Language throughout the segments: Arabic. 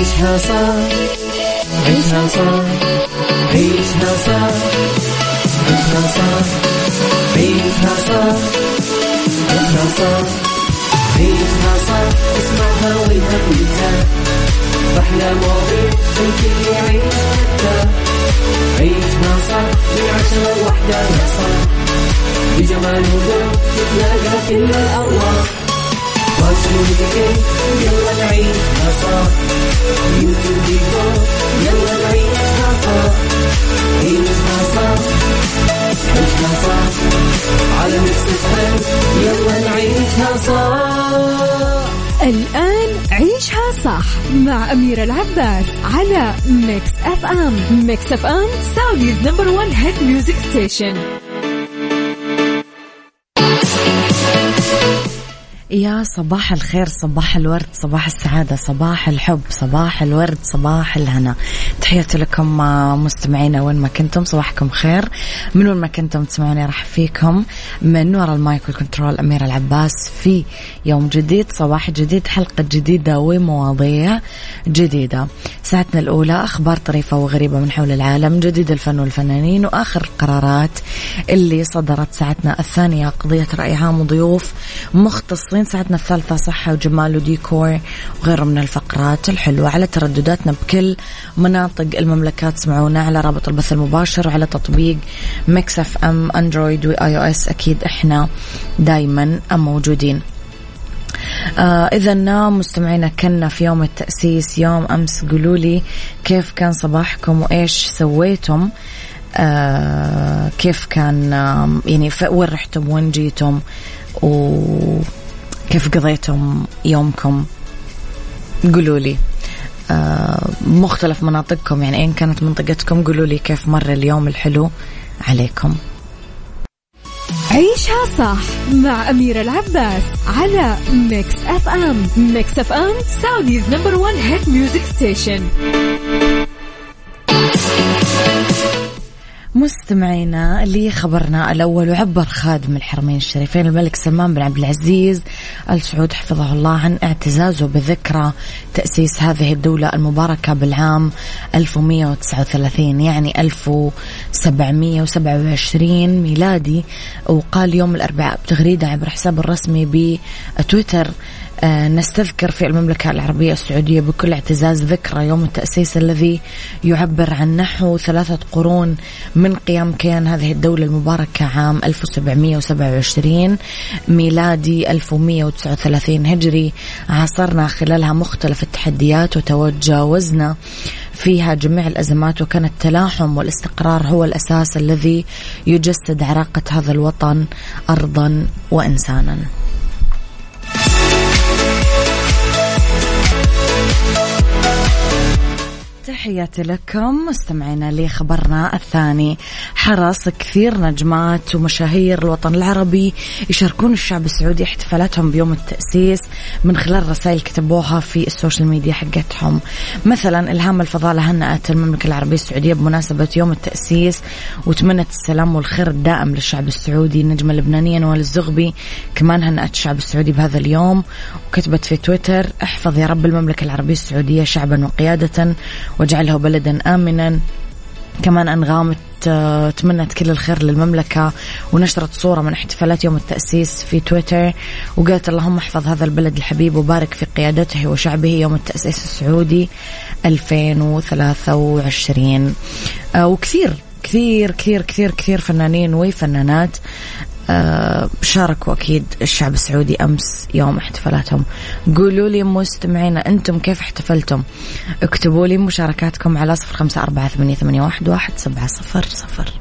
عيشها صح عيشها صح عيشها صح عيشها صح عيشها صح عيشها صح عيشها صح اسمعها والهم ينزاح أحلى مواضيع الكل يعيش عيشها صح من عشرة لوحدة يا صاح بجمال وذوق تتلاقى كل الأرواح يلا نعيشها صح يلا نعيشها الآن عيشها صح مع أميرة العباس على Mix FM Mix FM Saudi's number one hit music station يا صباح الخير صباح الورد صباح السعادة صباح الحب صباح الورد صباح الهنا. تحياتي لكم مستمعينا وين ما كنتم صباحكم خير. من وين ما كنتم تسمعوني راح فيكم من وراء ال mic وال control أميرة العباس في يوم جديد صباح جديد حلقة جديدة ومواضيع جديدة. ساعتنا الأولى أخبار طريفة وغريبة من حول العالم جديد الفن والفنانين وآخر القرارات اللي صدرت ساعتنا الثانية قضية رأي عام وضيوف مختصين مستمرين ساعتنا الثالثة صحة وجمال وديكور وغيره من الفقرات الحلوة على تردداتنا بكل مناطق المملكة. تسمعونا على رابط البث المباشر وعلى تطبيق Mix FM Android و iOS. أكيد إحنا دايما موجودين. آه إذا مستمعينا كنا في يوم التأسيس يوم أمس. قولوا لي كيف كان صباحكم وإيش سويتم؟ آه كيف كان آه يعني وين رحتم؟ وين جيتم؟ و كيف قضيتم يومكم؟ قولوا لي. آه مختلف مناطقكم يعني اين كانت منطقتكم قولوا لي كيف مر اليوم الحلو عليكم. عيشها صح مع أميرة العباس على Mix FM Mix FM Saudi's number one hit music station مستمعينا اللي خبرنا الأول وعبر خادم الحرمين الشريفين الملك سلمان بن عبد العزيز آل سعود حفظه الله عن اعتزازه بذكرى تأسيس هذه الدولة المباركة بالعام 1139 يعني 1727 ميلادي. وقال يوم الأربعاء بتغريدة عبر حسابه الرسمي بتويتر نستذكر في المملكة العربية السعودية بكل اعتزاز ذكرى يوم التأسيس الذي يعبر عن نحو ثلاثة قرون من قيام كيان هذه الدولة المباركة عام 1727 ميلادي 1139 هجري. عاصرنا خلالها مختلف التحديات وتجاوزنا فيها جميع الأزمات وكان التلاحم والاستقرار هو الأساس الذي يجسد عراقة هذا الوطن أرضا وإنسانا. تحياتي لكم. مستمعينا لخبرنا الثاني. حرص كثير نجمات ومشاهير الوطن العربي يشاركون الشعب السعودي احتفالاتهم بيوم التأسيس من خلال رسائل كتبوها في ال social media حقتهم. مثلا إلهام الفضالة هنأت المملكة العربية السعودية بمناسبة يوم التأسيس وتمنت السلام والخير الدائم للشعب السعودي النجمة اللبنانية نوال الزغبي كمان هنأت الشعب السعودي بهذا اليوم وكتبت في تويتر احفظ يا رب المملكة العربية السعودية شعبا وقيادة واجعله بلدا آمنا. كمان أنغام تمنت كل الخير للمملكة ونشرت صورة من احتفالات يوم التأسيس في تويتر وقالت اللهم احفظ هذا البلد الحبيب وبارك في قيادته وشعبه يوم التأسيس السعودي 2023 آه، وكثير كثير كثير كثير كثير فنانين وفنانات. آه، شاركوا أكيد الشعب السعودي أمس يوم احتفالاتهم. قولوا لي مستمعينا أنتم كيف احتفلتم؟ اكتبوا لي مشاركاتكم على صفر خمسة أربعة ثمانية, واحد سبعة صفر صفر.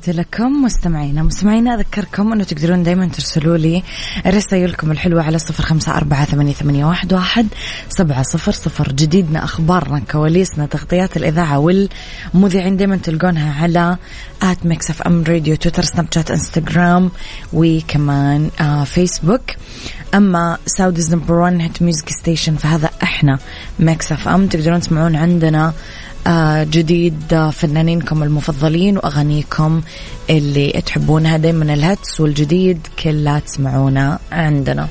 تحياتي لكم مستمعينا. مستمعينا أذكركم أنه تقدرون دايما ترسلوا لي رسائلكم الحلوة على صفر خمسة أربعة ثمانية, واحد سبعة صفر صفر. جديدنا أخبارنا كواليسنا تغطيات الإذاعة والمذيعين دايما تلقونها على at Mix FM Radio تويتر سناب شات إنستغرام وكمان آه فيسبوك. أما Saudi's number 1 hit music station فهذا إحنا Mix FM. تقدرون تسمعون عندنا آه، جديد آه، فنانينكم المفضلين وأغانيكم اللي تحبونها دائما الهتس والجديد كلها تسمعونا عندنا.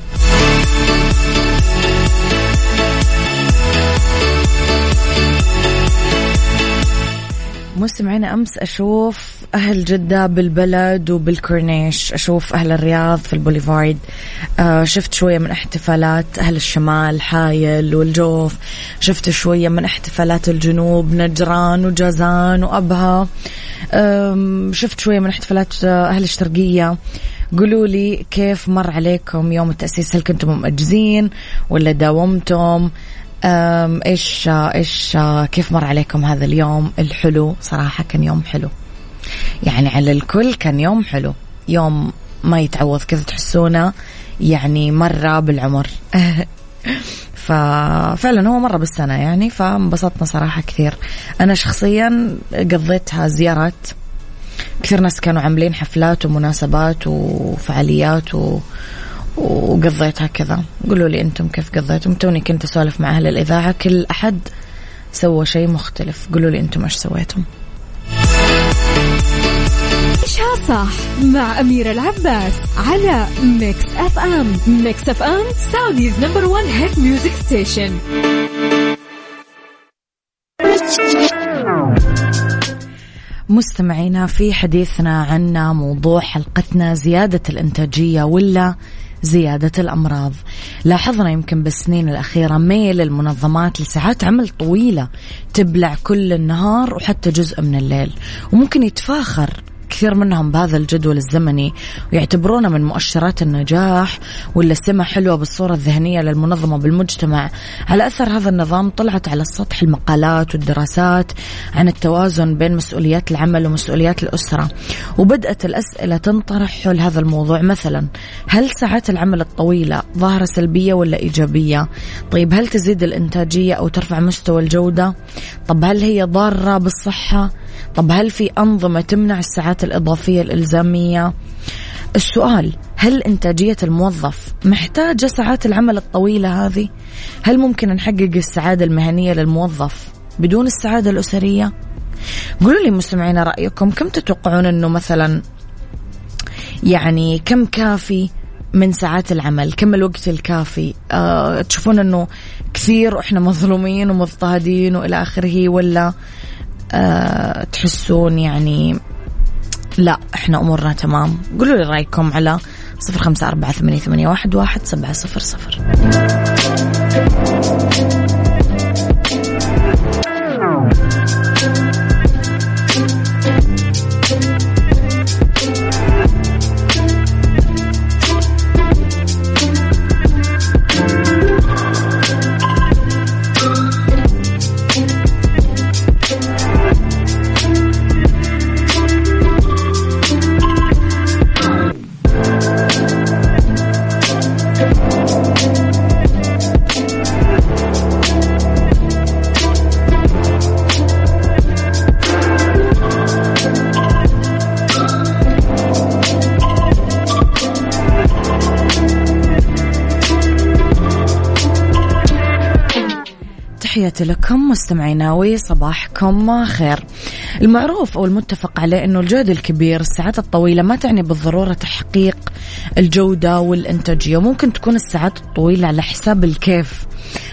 مستمعينا أمس أشوف أهل جدة بالبلد وبالكورنيش. أشوف أهل الرياض في البوليفارد آه شفت شوية من احتفالات أهل الشمال حايل والجوف. شفت شوية من احتفالات الجنوب نجران وجازان وأبها. شفت شوية من احتفالات أهل الشرقية. قولوا لي كيف مر عليكم يوم التأسيس؟ هل كنتم مؤجزين ولا داومتم إيش إيش كيف مر عليكم هذا اليوم الحلو؟ صراحة كان يوم حلو. يعني على الكل كان يوم حلو. يوم ما يتعوض كذا تحسونه يعني مرة بالعمر. ففعلا هو مرة بالسنة يعني فانبسطنا صراحة كثير. أنا شخصيا قضيتها زيارات. كثير ناس كانوا عاملين حفلات ومناسبات وفعاليات و... وقضيتها كذا. قولوا لي أنتم كيف قضيتم توني كنت أسولف مع أهل الاذاعه كل أحد سوى شيء مختلف. قولوا لي أنتم إيش سويتم؟ عيشها صح مع أميرة العباس على Mix FM Mix FM Saudi's number one hit music station مستمعينا في حديثنا عن موضوع حلقتنا زيادة الإنتاجية ولا زيادة الأمراض. لاحظنا يمكن بالسنين الأخيرة ميل المنظمات لساعات عمل طويلة تبلع كل النهار وحتى جزء من الليل وممكن يتفاخر كثير منهم بهذا الجدول الزمني ويعتبرونه من مؤشرات النجاح ولا سمة حلوة بالصورة الذهنية للمنظمة بالمجتمع. على أثر هذا النظام طلعت على السطح المقالات والدراسات عن التوازن بين مسؤوليات العمل ومسؤوليات الأسرة وبدأت الأسئلة تنطرح حول هذا الموضوع. مثلا هل ساعات العمل الطويلة ظاهرة سلبية ولا إيجابية؟ طيب هل تزيد الإنتاجية أو ترفع مستوى الجودة؟ طب هل هي ضارة بالصحة؟ طب هل في أنظمة تمنع الساعات الإضافية الإلزامية؟ السؤال هل إنتاجية الموظف محتاجة ساعات العمل الطويلة هذه؟ هل ممكن نحقق السعادة المهنية للموظف بدون السعادة الأسرية؟ قولوا لي مستمعينا رأيكم كم تتوقعون أنه مثلا يعني كم كافي من ساعات العمل؟ كم الوقت الكافي؟ أه تشوفون أنه كثير وإحنا مظلومين ومضطهدين وإلى آخره ولا أه تحسون يعني لا إحنا أمورنا تمام. قولوا لي رأيكم على صفر خمسة أربعة ثمانية, ثمانية واحد, واحد سبعة صفر صفر. تحياتي لكم مستمعينا وصباحكم خير. المعروف أو المتفق عليه أنه الجهد الكبير الساعات الطويلة ما تعني بالضرورة تحقيق الجودة والإنتاجية ممكن تكون الساعات الطويلة على حساب الكيف.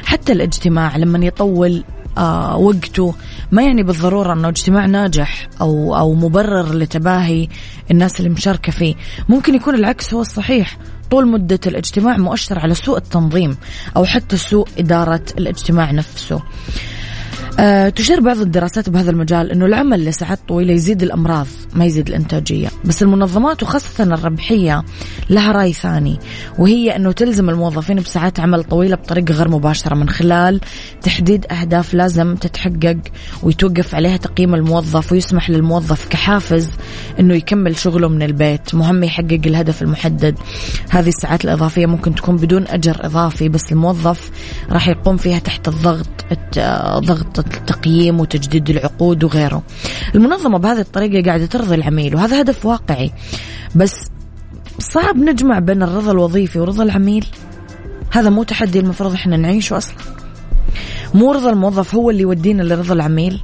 حتى الاجتماع لما يطول آه وقته ما يعني بالضرورة أنه اجتماع ناجح أو أو مبرر لتباهي الناس اللي مشاركة فيه. ممكن يكون العكس هو الصحيح. طول مدة الاجتماع مؤشر على سوء التنظيم أو حتى سوء إدارة الاجتماع نفسه. أه تشير بعض الدراسات بهذا المجال أنه العمل لساعات طويلة يزيد الأمراض ما يزيد الإنتاجية. بس المنظمات وخاصة الربحية لها رأي ثاني وهي أنه تلزم الموظفين بساعات عمل طويلة بطريقة غير مباشرة من خلال تحديد أهداف لازم تتحقق ويتوقف عليها تقييم الموظف ويسمح للموظف كحافز أنه يكمل شغله من البيت. مهم يحقق الهدف المحدد. هذه الساعات الإضافية ممكن تكون بدون أجر إضافي بس الموظف راح يقوم فيها تحت الضغط ضغط التقييم وتجديد العقود وغيره. المنظمة بهذه الطريقة قاعدة ترضي العميل وهذا هدف واقعي. بس صعب نجمع بين الرضا الوظيفي ورضا العميل. هذا مو تحدي المفروض إحنا نعيشه أصلا. مو رضا الموظف هو اللي يودينا لرضا العميل.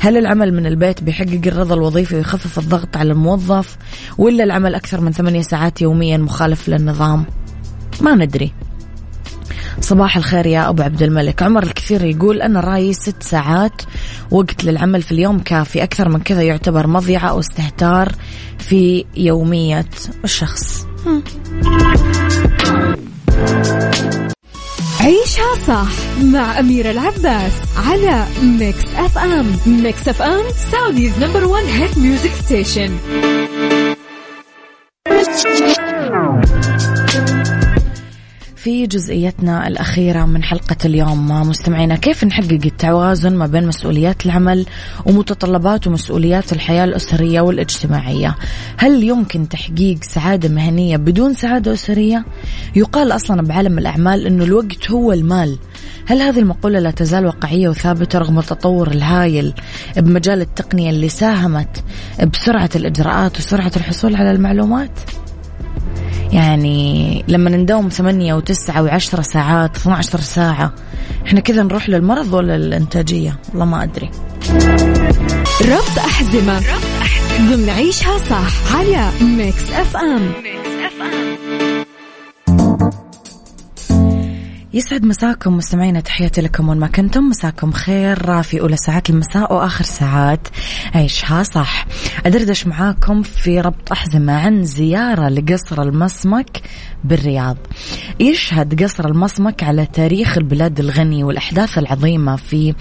هل العمل من البيت بيحقق الرضا الوظيفي ويخفف الضغط على الموظف ولا العمل أكثر من ثمانية ساعات يوميا مخالف للنظام؟ ما ندري. صباح الخير يا أبو عبد الملك. عمر الكثير يقول أنا رأيي ست ساعات وقت للعمل في اليوم كافي. أكثر من كذا يعتبر مضيعة أو استهتار في يومية الشخص. عيشها صح مع أميرة العباس على Mix FM Mix FM Saudi's number one hit music station جزئيتنا الأخيرة من حلقة اليوم مستمعينا كيف نحقق التوازن ما بين مسؤوليات العمل ومتطلبات ومسؤوليات الحياة الأسرية والاجتماعية هل يمكن تحقيق سعادة مهنية بدون سعادة أسرية؟ يقال أصلا بعالم الأعمال أنه الوقت هو المال هل هذه المقولة لا تزال واقعية وثابتة رغم التطور الهائل بمجال التقنية اللي ساهمت بسرعة الإجراءات وسرعة الحصول على المعلومات؟ يعني لما نداوم ثمانية وتسعة وعشرة ساعات 12 ساعة إحنا كذا نروح للمرض ولا للإنتاجية والله ما أدري. ربط أحزمة. ربط أحزمة. ضمن صح. على Mix FM Mix FM. يسعد مساكم مستمعينا تحياتي لكم وين ما كنتم. مساكم خير في أولى ساعات المساء وآخر ساعات عيشها صح. أدردش معاكم في ربط أحزمة عن زيارة لقصر المصمك بالرياض. يشهد قصر المصمك على تاريخ البلاد الغني والأحداث العظيمة في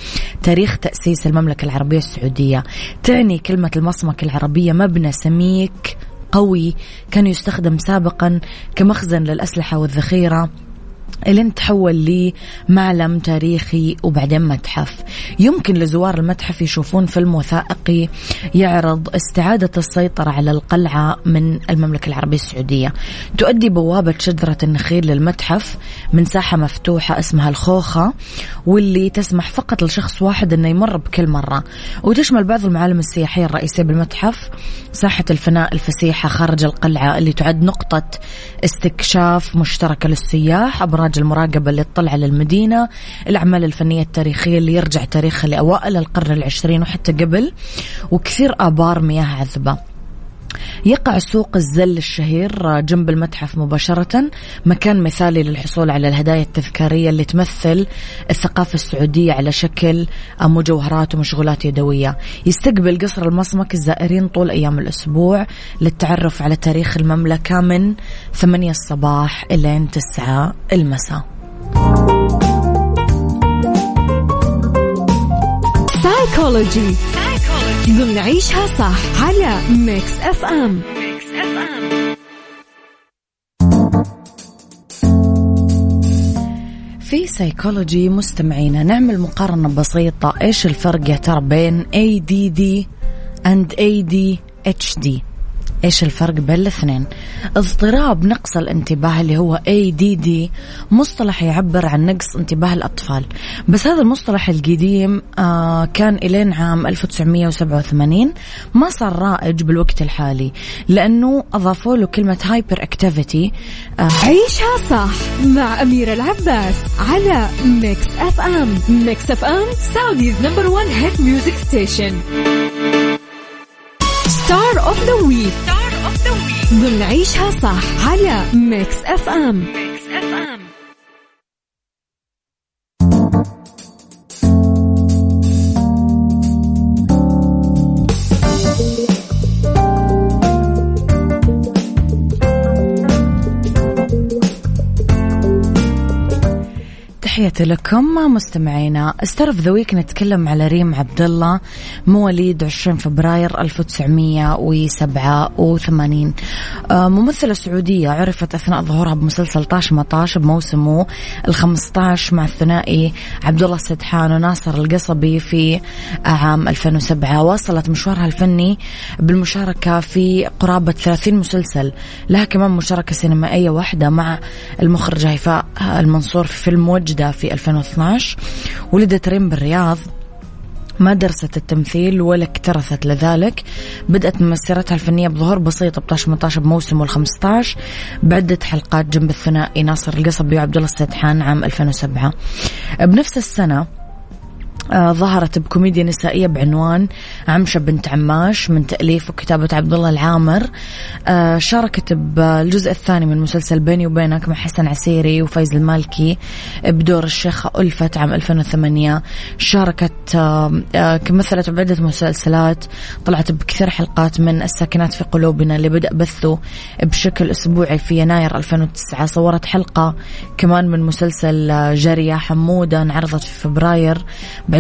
تاريخ تأسيس المملكة العربية السعودية. تعني كلمة المصمك العربية مبنى سميك قوي كان يستخدم سابقا كمخزن للأسلحة والذخيرة. الين تحول لمعلم تاريخي وبعدين متحف. يمكن لزوار المتحف يشوفون فيلم وثائقي يعرض استعادة السيطرة على القلعة من المملكة العربية السعودية. تؤدي بوابة شجرة النخيل للمتحف من ساحة مفتوحة اسمها الخوخة واللي تسمح فقط لشخص واحد إنه يمر بكل مرة. وتشمل بعض المعالم السياحية الرئيسية بالمتحف. ساحة الفناء الفسيحة خارج القلعة اللي تعد نقطة استكشاف مشتركة للسياح أبراج المراقبة اللي تطلع على المدينة الأعمال الفنية التاريخية اللي يرجع تاريخها لأوائل القرن العشرين وحتى قبل وكثير آبار مياه عذبة. يقع سوق الزل الشهير جنب المتحف مباشرة. مكان مثالي للحصول على الهدايا التذكارية اللي تمثل الثقافة السعودية على شكل مجوهرات ومشغولات يدوية. يستقبل قصر المصمك الزائرين طول أيام الأسبوع للتعرف على تاريخ المملكة من 8 الصباح إلى 9 المساء. سايكولوجي ضمن عيشها صح على Mix FM Mix FM في سيكولوجي مستمعينا نعمل مقارنة بسيطة. إيش الفرق يا ترى بين ADD and ADHD إيش الفرق بين الاثنين؟ اضطراب نقص الانتباه اللي هو ADD مصطلح يعبر عن نقص انتباه الأطفال. بس هذا المصطلح القديم آه كان إلين عام 1987 ما صار رائج بالوقت الحالي لأنه أضافوا له كلمة hyperactivity آه عيشها صح مع أميرة العباس على Mix FM Mix FM Saudi's number 1 hit music station star of the week star of the week ضمن عيشها صح على Mix FM Mix FM تحياتي لكم مستمعينا. star the week نتكلم على ريم عبد الله مواليد 20 فبراير 1987 آه، ممثلة سعودية عرفت أثناء ظهورها بمسلسل طاش مطاش بموسمه ال 15 مع الثنائي عبد الله السدحان وناصر القصبي في عام 2007 واصلت مشوارها الفني بالمشاركة في قرابة 30 مسلسل لها كمان مشاركة سينمائية واحدة مع المخرجة هيفاء المنصور في فيلم وجدة. في 2012 ولدت ريم بالرياض. ما درست التمثيل ولا اكترثت لذلك. بدأت مسيرتها الفنية بظهور بسيط ب 18 بموسم وال15 بعدة حلقات جنب الثنائي ناصر القصبي وعبد الله السدحان عام 2007 بنفس السنة آه ظهرت بكوميديا نسائية بعنوان عمشة بنت عماش من تأليف وكتابة عبد الله العامر. آه شاركت بالجزء الثاني من مسلسل بيني وبينك مع حسن عسيري وفايز المالكي بدور الشيخة ألفت عام 2008 شاركت آه آه كمثلت بعدة مسلسلات طلعت بكثير حلقات من الساكنات في قلوبنا اللي بدأ بثه بشكل أسبوعي في يناير 2009 صورت حلقة كمان من مسلسل آه، جارية حمودة انعرضت في فبراير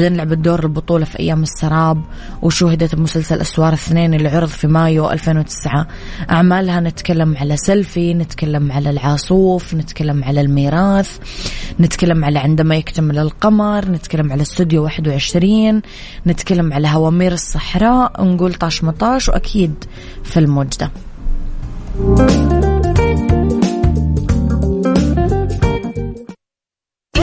بعدين لعبت دور البطولة في أيام السراب وشوهدت بمسلسل أسوار اثنين اللي عرض في مايو 2009 أعمالها نتكلم على سيلفي نتكلم على العاصوف نتكلم على الميراث نتكلم على عندما يكتمل القمر نتكلم على استوديو 21 نتكلم على هوامير الصحراء نقول طاش مطاش وأكيد فيلم وجده